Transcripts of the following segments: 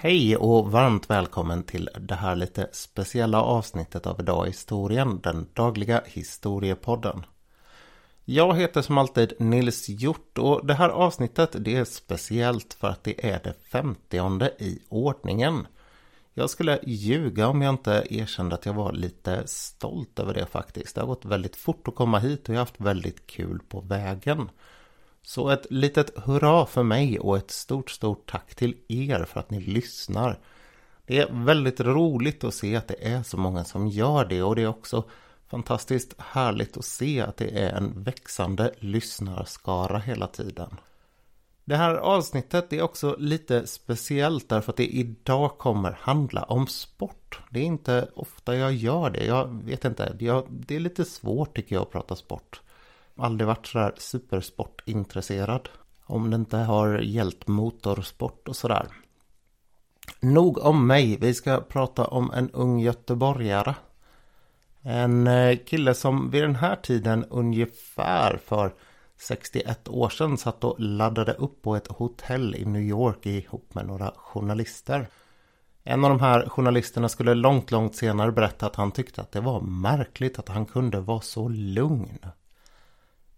Hej och varmt välkommen till det här lite speciella avsnittet av Idag i historien, den dagliga historiepodden. Jag heter som alltid Nils Hjort och det här avsnittet det är speciellt för att det är det femtionde i ordningen. Jag skulle ljuga om jag inte erkände att jag var lite stolt över det faktiskt. Det har gått väldigt fort att komma hit och jag har haft väldigt kul på vägen. Så ett litet hurra för mig och ett stort, stort tack till er för att ni lyssnar. Det är väldigt roligt att se att det är så många som gör det och det är också fantastiskt härligt att se att det är en växande lyssnarskara hela tiden. Det här avsnittet är också lite speciellt därför att det idag kommer handla om sport. Det är inte ofta jag gör det. Jag vet inte. det är lite svårt tycker jag att prata sport aldrig varit sådär supersportintresserad. Om det inte har gällt motorsport och sådär. Nog om mig. Vi ska prata om en ung göteborgare. En eh, kille som vid den här tiden ungefär för 61 år sedan satt och laddade upp på ett hotell i New York ihop med några journalister. En av de här journalisterna skulle långt, långt senare berätta att han tyckte att det var märkligt att han kunde vara så lugn.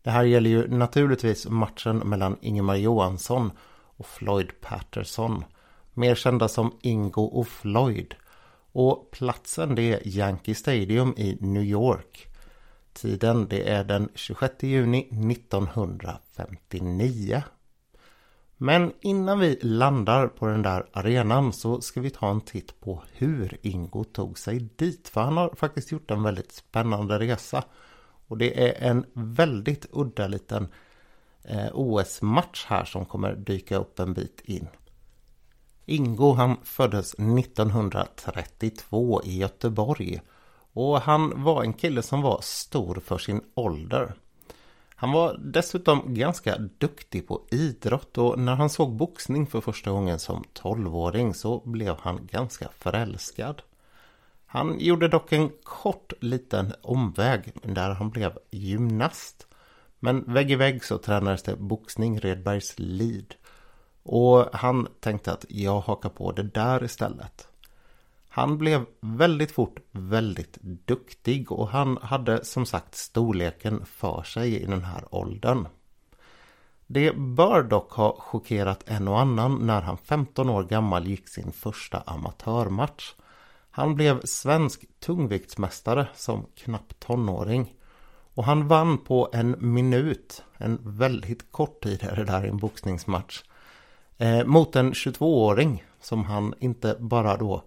Det här gäller ju naturligtvis matchen mellan Ingemar Johansson och Floyd Patterson. Mer kända som Ingo och Floyd. Och platsen det är Yankee Stadium i New York. Tiden det är den 26 juni 1959. Men innan vi landar på den där arenan så ska vi ta en titt på hur Ingo tog sig dit. För han har faktiskt gjort en väldigt spännande resa. Och det är en väldigt udda liten eh, OS-match här som kommer dyka upp en bit in. Ingo han föddes 1932 i Göteborg. Och han var en kille som var stor för sin ålder. Han var dessutom ganska duktig på idrott och när han såg boxning för första gången som 12-åring så blev han ganska förälskad. Han gjorde dock en kort liten omväg där han blev gymnast. Men vägg i vägg så tränades det boxning Redbergs Lid. Och han tänkte att jag hakar på det där istället. Han blev väldigt fort väldigt duktig och han hade som sagt storleken för sig i den här åldern. Det bör dock ha chockerat en och annan när han 15 år gammal gick sin första amatörmatch. Han blev svensk tungviktsmästare som knapp tonåring. Och han vann på en minut, en väldigt kort tid är det där i en boxningsmatch. Eh, mot en 22-åring som han inte bara då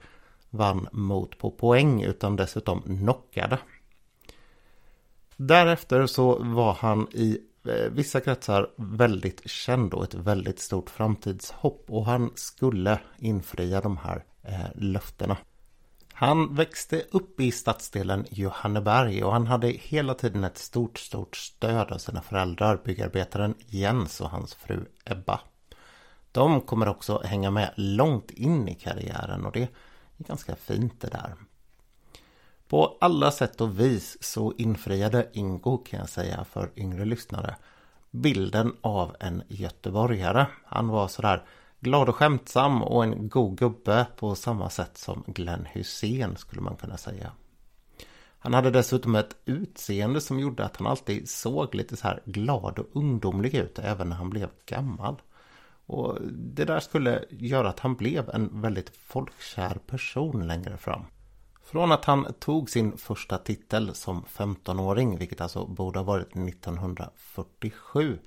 vann mot på poäng utan dessutom knockade. Därefter så var han i eh, vissa kretsar väldigt känd och ett väldigt stort framtidshopp och han skulle infria de här eh, löftena. Han växte upp i stadsdelen Johanneberg och han hade hela tiden ett stort, stort stöd av sina föräldrar, byggarbetaren Jens och hans fru Ebba. De kommer också hänga med långt in i karriären och det är ganska fint det där. På alla sätt och vis så infriade Ingo kan jag säga för yngre lyssnare bilden av en göteborgare. Han var sådär glad och skämtsam och en god gubbe på samma sätt som Glenn Hussein skulle man kunna säga. Han hade dessutom ett utseende som gjorde att han alltid såg lite så här glad och ungdomlig ut även när han blev gammal. Och det där skulle göra att han blev en väldigt folkkär person längre fram. Från att han tog sin första titel som 15-åring, vilket alltså borde ha varit 1947,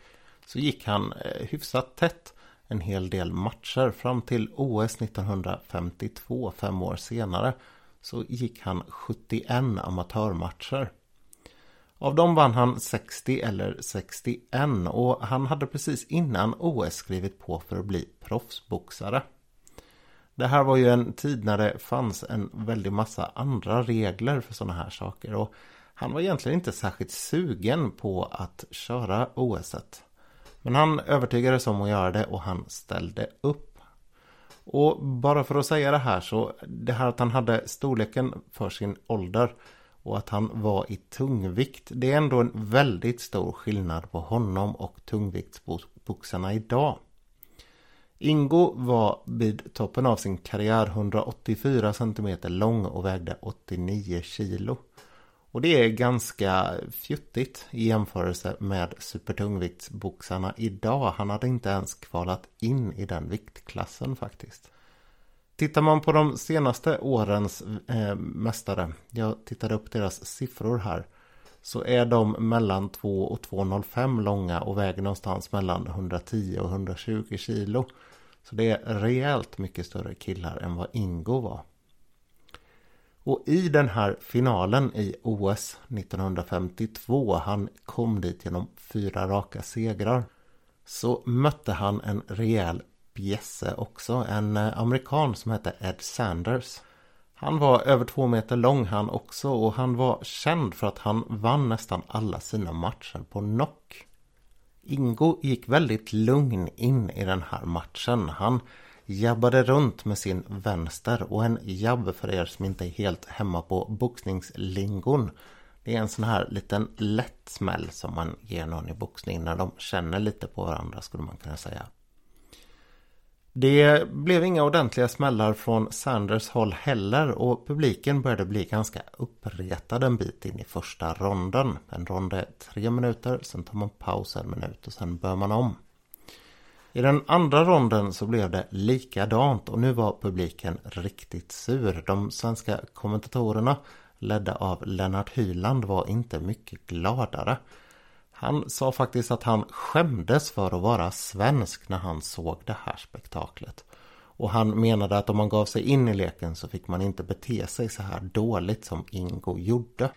så gick han eh, hyfsat tätt en hel del matcher. Fram till OS 1952, fem år senare, så gick han 71 amatörmatcher. Av dem vann han 60 eller 61 och han hade precis innan OS skrivit på för att bli proffsboxare. Det här var ju en tid när det fanns en väldig massa andra regler för sådana här saker och han var egentligen inte särskilt sugen på att köra OS. -et. Men han övertygades om att göra det och han ställde upp. Och bara för att säga det här så det här att han hade storleken för sin ålder och att han var i tungvikt. Det är ändå en väldigt stor skillnad på honom och tungviktsboxarna idag. Ingo var vid toppen av sin karriär 184 cm lång och vägde 89 kilo. Och det är ganska fjuttigt i jämförelse med supertungviktsboxarna idag. Han hade inte ens kvalat in i den viktklassen faktiskt. Tittar man på de senaste årens eh, mästare, jag tittade upp deras siffror här, så är de mellan 2 och 2,05 långa och väger någonstans mellan 110 och 120 kilo. Så det är rejält mycket större killar än vad Ingo var. Och i den här finalen i OS 1952, han kom dit genom fyra raka segrar, så mötte han en rejäl bjässe också, en eh, amerikan som hette Ed Sanders. Han var över två meter lång han också och han var känd för att han vann nästan alla sina matcher på knock. Ingo gick väldigt lugn in i den här matchen. Han jabbade runt med sin vänster och en jabb för er som inte är helt hemma på boxningslingon. Det är en sån här liten lätt smäll som man ger någon i boxning när de känner lite på varandra skulle man kunna säga. Det blev inga ordentliga smällar från Sanders håll heller och publiken började bli ganska uppretad en bit in i första ronden. En rond är tre minuter, sen tar man paus en minut och sen börjar man om. I den andra ronden så blev det likadant och nu var publiken riktigt sur. De svenska kommentatorerna ledda av Lennart Hyland var inte mycket gladare. Han sa faktiskt att han skämdes för att vara svensk när han såg det här spektaklet. Och han menade att om man gav sig in i leken så fick man inte bete sig så här dåligt som Ingo gjorde.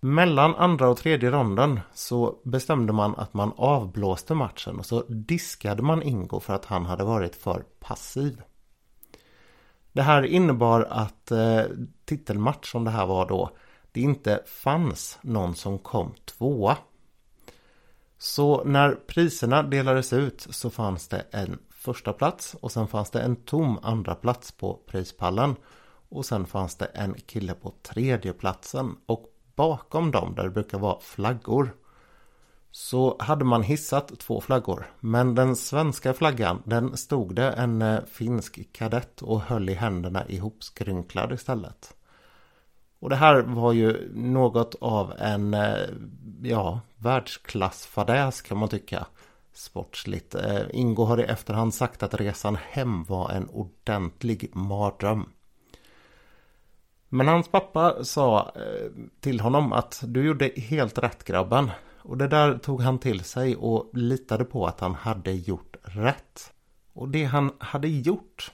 Mellan andra och tredje ronden så bestämde man att man avblåste matchen och så diskade man Ingo för att han hade varit för passiv. Det här innebar att eh, titelmatch som det här var då det inte fanns någon som kom tvåa. Så när priserna delades ut så fanns det en första plats och sen fanns det en tom andra plats på prispallen. Och sen fanns det en kille på tredje platsen och bakom dem där det brukar vara flaggor så hade man hissat två flaggor. Men den svenska flaggan den stod det en eh, finsk kadett och höll i händerna ihopskrynklad istället. Och det här var ju något av en eh, ja, världsklassfadäs kan man tycka. Sportsligt. Eh, Ingo har i efterhand sagt att resan hem var en ordentlig mardröm. Men hans pappa sa eh, till honom att du gjorde helt rätt grabben. Och det där tog han till sig och litade på att han hade gjort rätt. Och det han hade gjort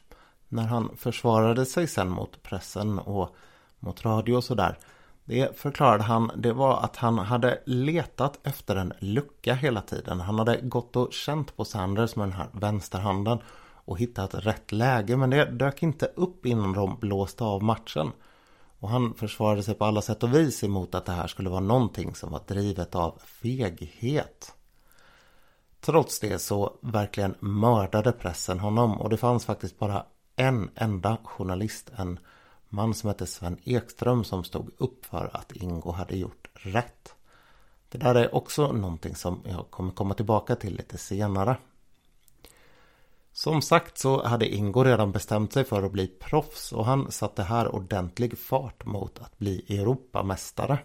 när han försvarade sig sen mot pressen och mot radio och sådär. Det förklarade han, det var att han hade letat efter en lucka hela tiden. Han hade gått och känt på Sanders med den här vänsterhanden och hittat rätt läge men det dök inte upp innan de blåste av matchen. Och han försvarade sig på alla sätt och vis emot att det här skulle vara någonting som var drivet av feghet. Trots det så verkligen mördade pressen honom och det fanns faktiskt bara en enda journalist, en man som hette Sven Ekström som stod upp för att Ingo hade gjort rätt. Det där är också någonting som jag kommer komma tillbaka till lite senare. Som sagt så hade Ingo redan bestämt sig för att bli proffs och han satte här ordentlig fart mot att bli Europamästare.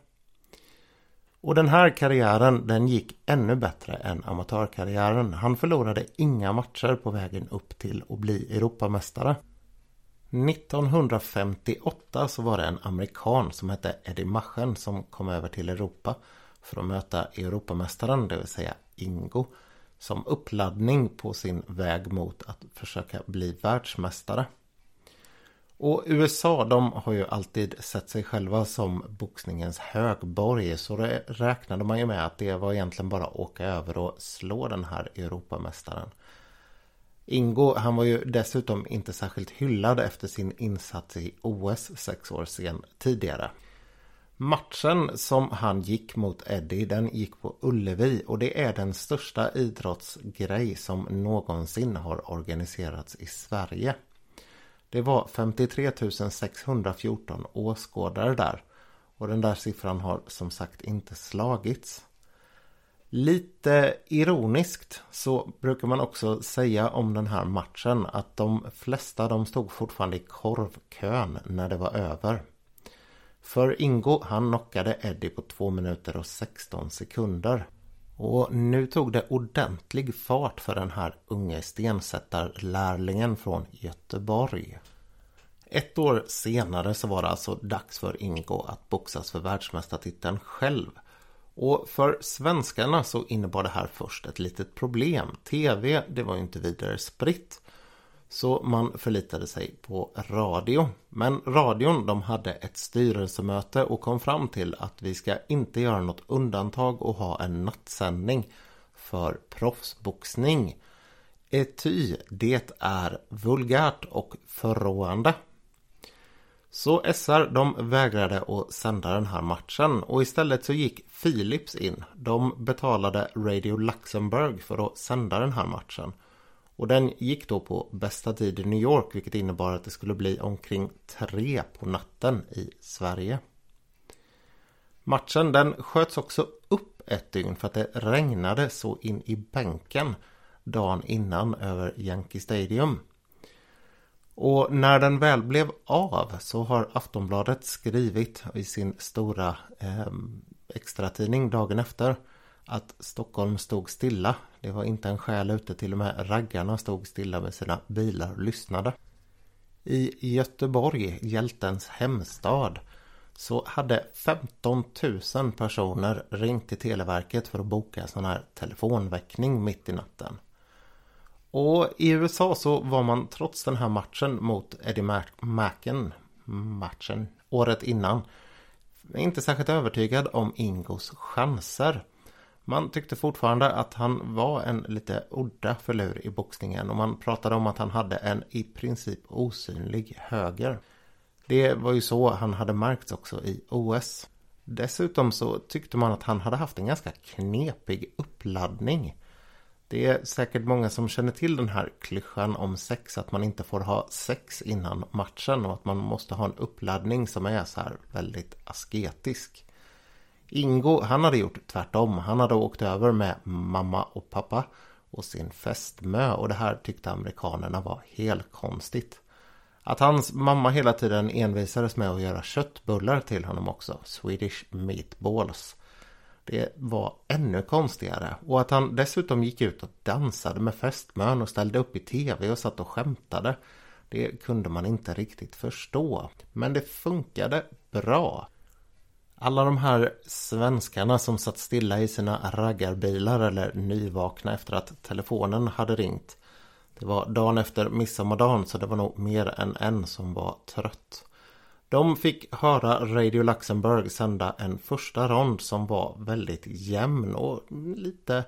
Och den här karriären den gick ännu bättre än amatörkarriären. Han förlorade inga matcher på vägen upp till att bli Europamästare. 1958 så var det en amerikan som hette Eddie Machen som kom över till Europa för att möta Europamästaren, det vill säga Ingo som uppladdning på sin väg mot att försöka bli världsmästare. Och USA de har ju alltid sett sig själva som boxningens högborg så det räknade man ju med att det var egentligen bara att åka över och slå den här Europamästaren. Ingo han var ju dessutom inte särskilt hyllad efter sin insats i OS sex år sen tidigare. Matchen som han gick mot Eddie den gick på Ullevi och det är den största idrottsgrej som någonsin har organiserats i Sverige. Det var 53 614 åskådare där och den där siffran har som sagt inte slagits. Lite ironiskt så brukar man också säga om den här matchen att de flesta de stod fortfarande i korvkön när det var över. För Ingo han knockade Eddie på 2 minuter och 16 sekunder. Och nu tog det ordentlig fart för den här unge stensättarlärlingen från Göteborg. Ett år senare så var det alltså dags för Ingo att boxas för världsmästartiteln själv. Och för svenskarna så innebar det här först ett litet problem. TV, det var ju inte vidare spritt. Så man förlitade sig på radio. Men radion de hade ett styrelsemöte och kom fram till att vi ska inte göra något undantag och ha en nattsändning för proffsboxning. Ety, det är vulgärt och förråande. Så SR de vägrade att sända den här matchen och istället så gick Philips in. De betalade Radio Luxemburg för att sända den här matchen. Och den gick då på bästa tid i New York vilket innebar att det skulle bli omkring tre på natten i Sverige. Matchen den sköts också upp ett dygn för att det regnade så in i bänken dagen innan över Yankee Stadium. Och när den väl blev av så har Aftonbladet skrivit i sin stora eh, extratidning dagen efter att Stockholm stod stilla. Det var inte en själ ute, till och med raggarna stod stilla med sina bilar och lyssnade. I Göteborg, hjältens hemstad, så hade 15 000 personer ringt till Televerket för att boka sån här telefonväckning mitt i natten. Och i USA så var man trots den här matchen mot Eddie Macken, matchen året innan, inte särskilt övertygad om Ingos chanser. Man tyckte fortfarande att han var en lite udda förlur i boxningen och man pratade om att han hade en i princip osynlig höger. Det var ju så han hade märkts också i OS. Dessutom så tyckte man att han hade haft en ganska knepig uppladdning. Det är säkert många som känner till den här klyschan om sex, att man inte får ha sex innan matchen och att man måste ha en uppladdning som är så här väldigt asketisk. Ingo, han hade gjort tvärtom. Han hade åkt över med mamma och pappa och sin fästmö och det här tyckte amerikanerna var helt konstigt. Att hans mamma hela tiden envisades med att göra köttbullar till honom också, Swedish meatballs. Det var ännu konstigare och att han dessutom gick ut och dansade med fästmön och ställde upp i tv och satt och skämtade. Det kunde man inte riktigt förstå. Men det funkade bra. Alla de här svenskarna som satt stilla i sina raggarbilar eller nyvakna efter att telefonen hade ringt. Det var dagen efter midsommardagen så det var nog mer än en som var trött. De fick höra Radio Luxemburg sända en första rond som var väldigt jämn och lite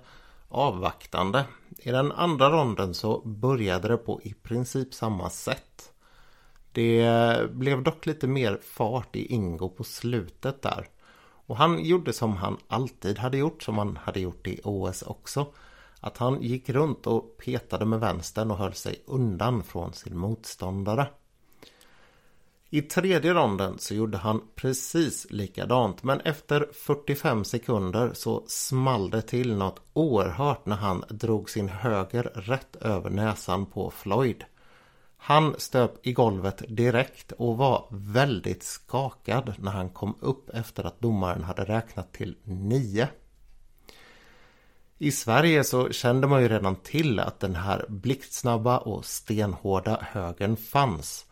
avvaktande. I den andra ronden så började det på i princip samma sätt. Det blev dock lite mer fart i Ingo på slutet där. Och han gjorde som han alltid hade gjort, som han hade gjort i OS också. Att han gick runt och petade med vänstern och höll sig undan från sin motståndare. I tredje ronden så gjorde han precis likadant men efter 45 sekunder så small det till något oerhört när han drog sin höger rätt över näsan på Floyd. Han stöp i golvet direkt och var väldigt skakad när han kom upp efter att domaren hade räknat till nio. I Sverige så kände man ju redan till att den här blixtsnabba och stenhårda högern fanns.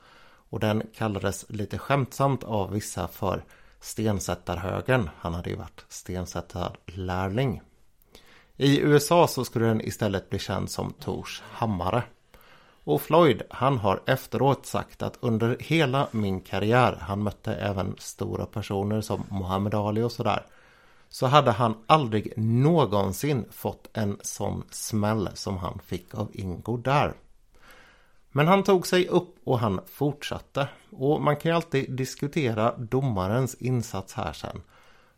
Och den kallades lite skämtsamt av vissa för stensättarhögern. Han hade ju varit stensättarlärling. I USA så skulle den istället bli känd som Tors hammare. Och Floyd han har efteråt sagt att under hela min karriär, han mötte även stora personer som Muhammad Ali och sådär. Så hade han aldrig någonsin fått en sån smäll som han fick av Ingo där. Men han tog sig upp och han fortsatte. Och man kan ju alltid diskutera domarens insats här sen.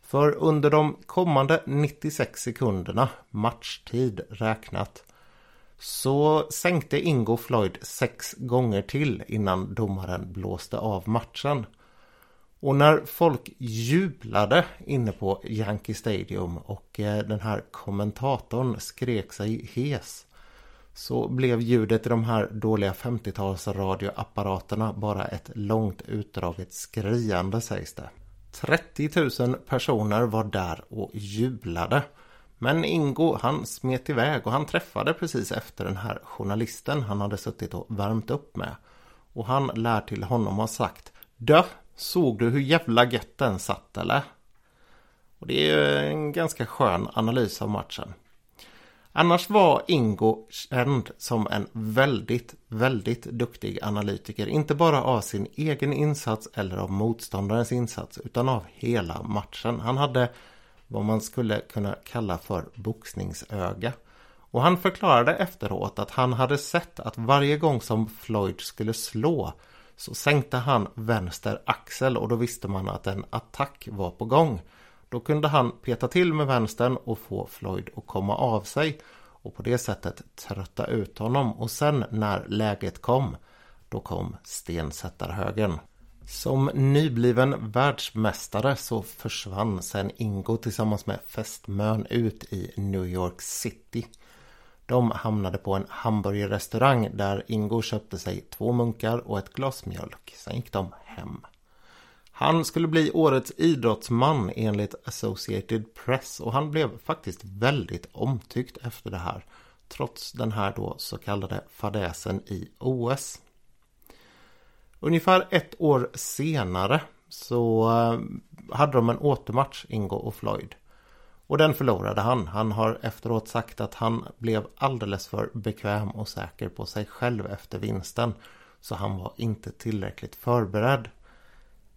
För under de kommande 96 sekunderna, matchtid räknat, så sänkte Ingo Floyd sex gånger till innan domaren blåste av matchen. Och när folk jublade inne på Yankee Stadium och eh, den här kommentatorn skrek sig hes så blev ljudet i de här dåliga 50-tals radioapparaterna bara ett långt utdraget skriande sägs det. 30 000 personer var där och jublade. Men Ingo han smet iväg och han träffade precis efter den här journalisten han hade suttit och värmt upp med. Och han lär till honom ha sagt Dö, såg du hur jävla gött den satt eller? Och det är ju en ganska skön analys av matchen. Annars var Ingo känd som en väldigt, väldigt duktig analytiker. Inte bara av sin egen insats eller av motståndarens insats utan av hela matchen. Han hade vad man skulle kunna kalla för boxningsöga. Och han förklarade efteråt att han hade sett att varje gång som Floyd skulle slå så sänkte han vänster axel och då visste man att en attack var på gång. Då kunde han peta till med vänstern och få Floyd att komma av sig och på det sättet trötta ut honom och sen när läget kom då kom stensättarhögen. Som nybliven världsmästare så försvann sen Ingo tillsammans med fästmön ut i New York City. De hamnade på en hamburgerrestaurang där Ingo köpte sig två munkar och ett glas mjölk. Sen gick de hem. Han skulle bli årets idrottsman enligt Associated Press och han blev faktiskt väldigt omtyckt efter det här. Trots den här då så kallade fadäsen i OS. Ungefär ett år senare så eh, hade de en återmatch Ingo och Floyd. Och den förlorade han. Han har efteråt sagt att han blev alldeles för bekväm och säker på sig själv efter vinsten. Så han var inte tillräckligt förberedd.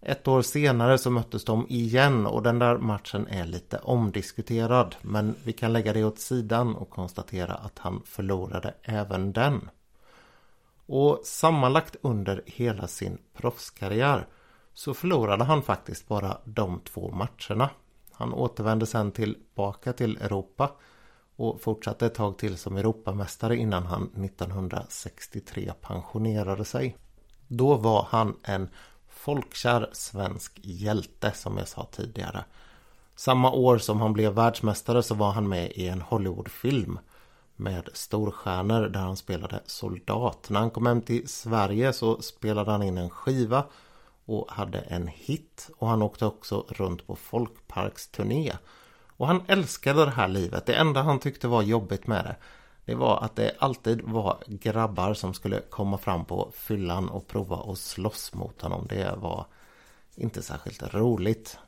Ett år senare så möttes de igen och den där matchen är lite omdiskuterad. Men vi kan lägga det åt sidan och konstatera att han förlorade även den. Och sammanlagt under hela sin proffskarriär så förlorade han faktiskt bara de två matcherna. Han återvände sen tillbaka till Europa och fortsatte ett tag till som Europamästare innan han 1963 pensionerade sig. Då var han en folkkär svensk hjälte som jag sa tidigare. Samma år som han blev världsmästare så var han med i en Hollywoodfilm med storstjärnor där han spelade soldat. När han kom hem till Sverige så spelade han in en skiva och hade en hit och han åkte också runt på folkparksturné. Och han älskade det här livet. Det enda han tyckte var jobbigt med det det var att det alltid var grabbar som skulle komma fram på fyllan och prova att slåss mot honom. Det var inte särskilt roligt.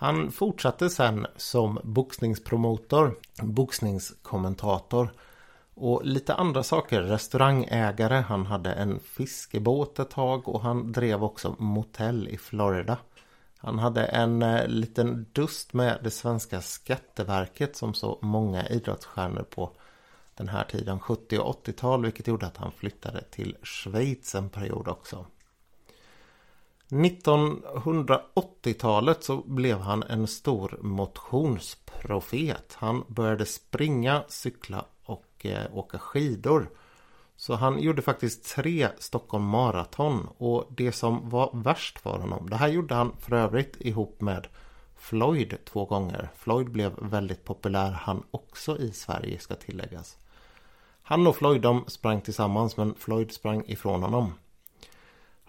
Han fortsatte sen som boxningspromotor, boxningskommentator och lite andra saker. Restaurangägare, han hade en fiskebåt ett tag och han drev också motell i Florida. Han hade en eh, liten dust med det svenska skatteverket som så många idrottsstjärnor på den här tiden, 70 och 80-tal, vilket gjorde att han flyttade till Schweiz en period också. 1980-talet så blev han en stor motionsprofet. Han började springa, cykla och eh, åka skidor. Så han gjorde faktiskt tre Stockholm Marathon och det som var värst för honom, det här gjorde han för övrigt ihop med Floyd två gånger. Floyd blev väldigt populär han också i Sverige ska tilläggas. Han och Floyd de sprang tillsammans men Floyd sprang ifrån honom.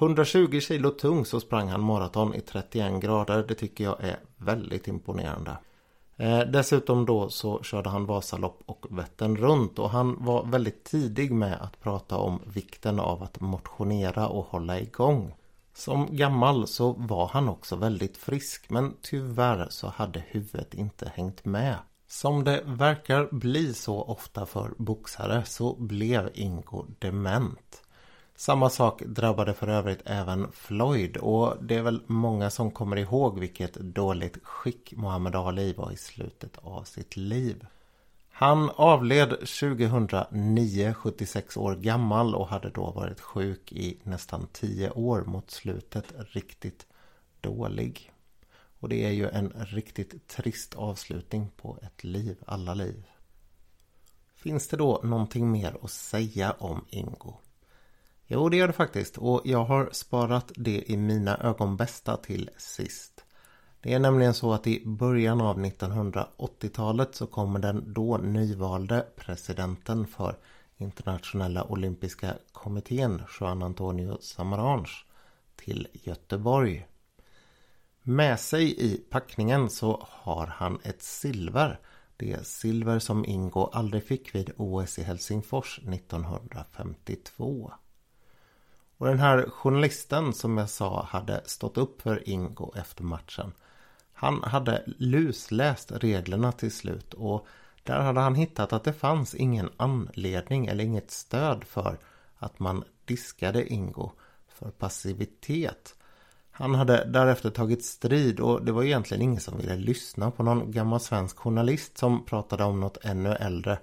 120 kilo tung så sprang han maraton i 31 grader. Det tycker jag är väldigt imponerande. Eh, dessutom då så körde han Vasalopp och Vättern runt och han var väldigt tidig med att prata om vikten av att motionera och hålla igång. Som gammal så var han också väldigt frisk men tyvärr så hade huvudet inte hängt med. Som det verkar bli så ofta för boxare så blev Ingo dement. Samma sak drabbade för övrigt även Floyd och det är väl många som kommer ihåg vilket dåligt skick Muhammad Ali var i slutet av sitt liv. Han avled 2009, 76 år gammal och hade då varit sjuk i nästan 10 år mot slutet riktigt dålig. Och det är ju en riktigt trist avslutning på ett liv, alla liv. Finns det då någonting mer att säga om Ingo? Jo, det gör det faktiskt och jag har sparat det i mina ögon bästa till sist. Det är nämligen så att i början av 1980-talet så kommer den då nyvalde presidenten för Internationella Olympiska Kommittén, Juan Antonio Samaranch, till Göteborg. Med sig i packningen så har han ett silver. Det silver som Ingo aldrig fick vid OS i Helsingfors 1952. Och den här journalisten som jag sa hade stått upp för Ingo efter matchen. Han hade lusläst reglerna till slut och där hade han hittat att det fanns ingen anledning eller inget stöd för att man diskade Ingo för passivitet. Han hade därefter tagit strid och det var egentligen ingen som ville lyssna på någon gammal svensk journalist som pratade om något ännu äldre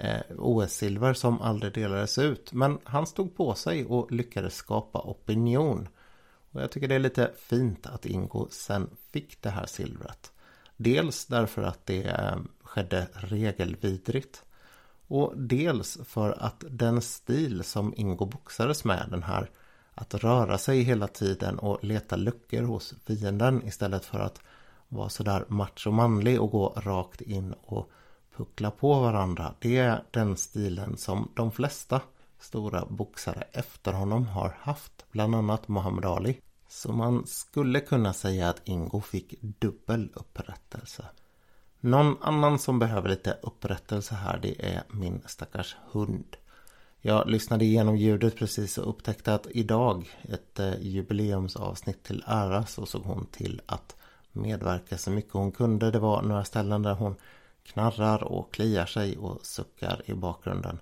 Eh, OS-silver som aldrig delades ut. Men han stod på sig och lyckades skapa opinion. Och jag tycker det är lite fint att Ingo sen fick det här silvret. Dels därför att det eh, skedde regelvidrigt. Och dels för att den stil som Ingo boxades med, den här att röra sig hela tiden och leta luckor hos fienden istället för att vara sådär macho manlig och gå rakt in och puckla på varandra. Det är den stilen som de flesta stora boxare efter honom har haft. Bland annat Muhammad Ali. Så man skulle kunna säga att Ingo fick dubbel upprättelse. Någon annan som behöver lite upprättelse här det är min stackars hund. Jag lyssnade igenom ljudet precis och upptäckte att idag, ett eh, jubileumsavsnitt till ära, så såg hon till att medverka så mycket hon kunde. Det var några ställen där hon knarrar och kliar sig och suckar i bakgrunden.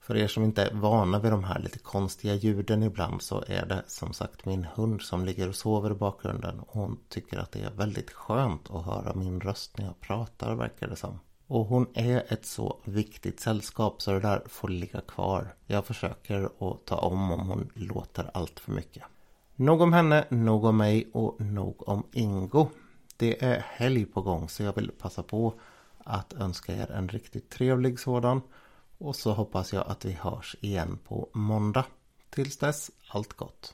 För er som inte är vana vid de här lite konstiga ljuden ibland så är det som sagt min hund som ligger och sover i bakgrunden. Och hon tycker att det är väldigt skönt att höra min röst när jag pratar verkar det som. Och hon är ett så viktigt sällskap så det där får ligga kvar. Jag försöker att ta om om hon låter allt för mycket. Nog om henne, nog om mig och nog om Ingo. Det är helg på gång så jag vill passa på att önska er en riktigt trevlig sådan. Och så hoppas jag att vi hörs igen på måndag. Tills dess, allt gott.